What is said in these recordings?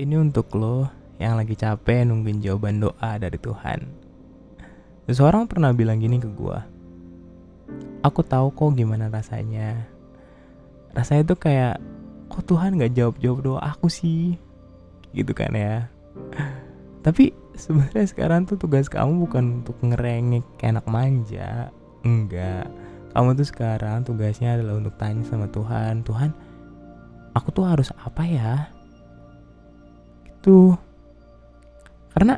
Ini untuk lo yang lagi capek nungguin jawaban doa dari Tuhan. Seseorang pernah bilang gini ke gua. Aku tahu kok gimana rasanya. Rasanya tuh kayak kok Tuhan gak jawab-jawab doa aku sih. Gitu kan ya. Tapi sebenarnya sekarang tuh tugas kamu bukan untuk ngerengek anak manja. Enggak. Kamu tuh sekarang tugasnya adalah untuk tanya sama Tuhan. Tuhan, aku tuh harus apa ya? Gitu. Karena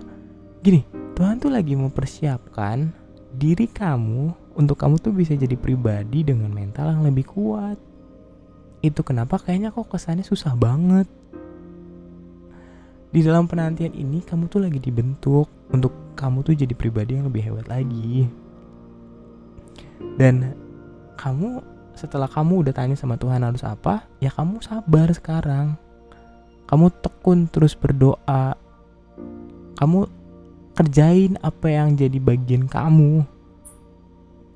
gini, Tuhan tuh lagi mempersiapkan diri kamu untuk kamu tuh bisa jadi pribadi dengan mental yang lebih kuat. Itu kenapa kayaknya kok kesannya susah banget. Di dalam penantian ini kamu tuh lagi dibentuk untuk kamu tuh jadi pribadi yang lebih hebat lagi. Dan kamu setelah kamu udah tanya sama Tuhan harus apa, ya kamu sabar sekarang kamu tekun terus berdoa. Kamu kerjain apa yang jadi bagian kamu.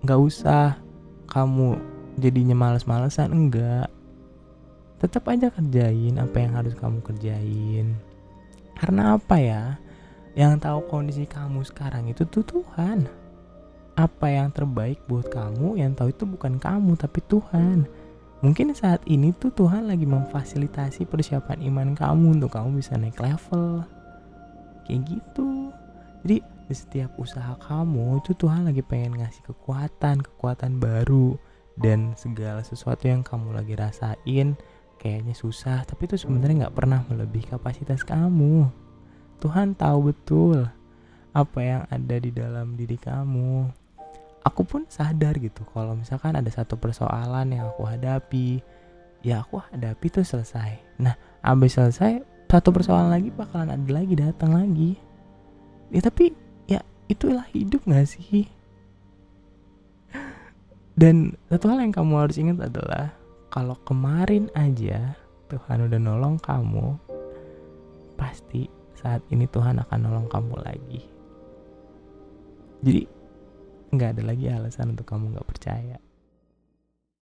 Nggak usah kamu jadinya males-malesan enggak tetap aja kerjain apa yang harus kamu kerjain. Karena apa ya? Yang tahu kondisi kamu sekarang itu tuh Tuhan. Apa yang terbaik buat kamu yang tahu itu bukan kamu tapi Tuhan Mungkin saat ini tuh Tuhan lagi memfasilitasi persiapan iman kamu untuk kamu bisa naik level. Kayak gitu. Jadi di setiap usaha kamu itu Tuhan lagi pengen ngasih kekuatan, kekuatan baru dan segala sesuatu yang kamu lagi rasain kayaknya susah tapi itu sebenarnya nggak pernah melebihi kapasitas kamu. Tuhan tahu betul apa yang ada di dalam diri kamu aku pun sadar gitu kalau misalkan ada satu persoalan yang aku hadapi ya aku hadapi tuh selesai. Nah abis selesai satu persoalan lagi bakalan ada lagi datang lagi. Ya tapi ya itulah hidup gak sih? Dan satu hal yang kamu harus ingat adalah kalau kemarin aja Tuhan udah nolong kamu pasti saat ini Tuhan akan nolong kamu lagi. Jadi nggak ada lagi alasan untuk kamu nggak percaya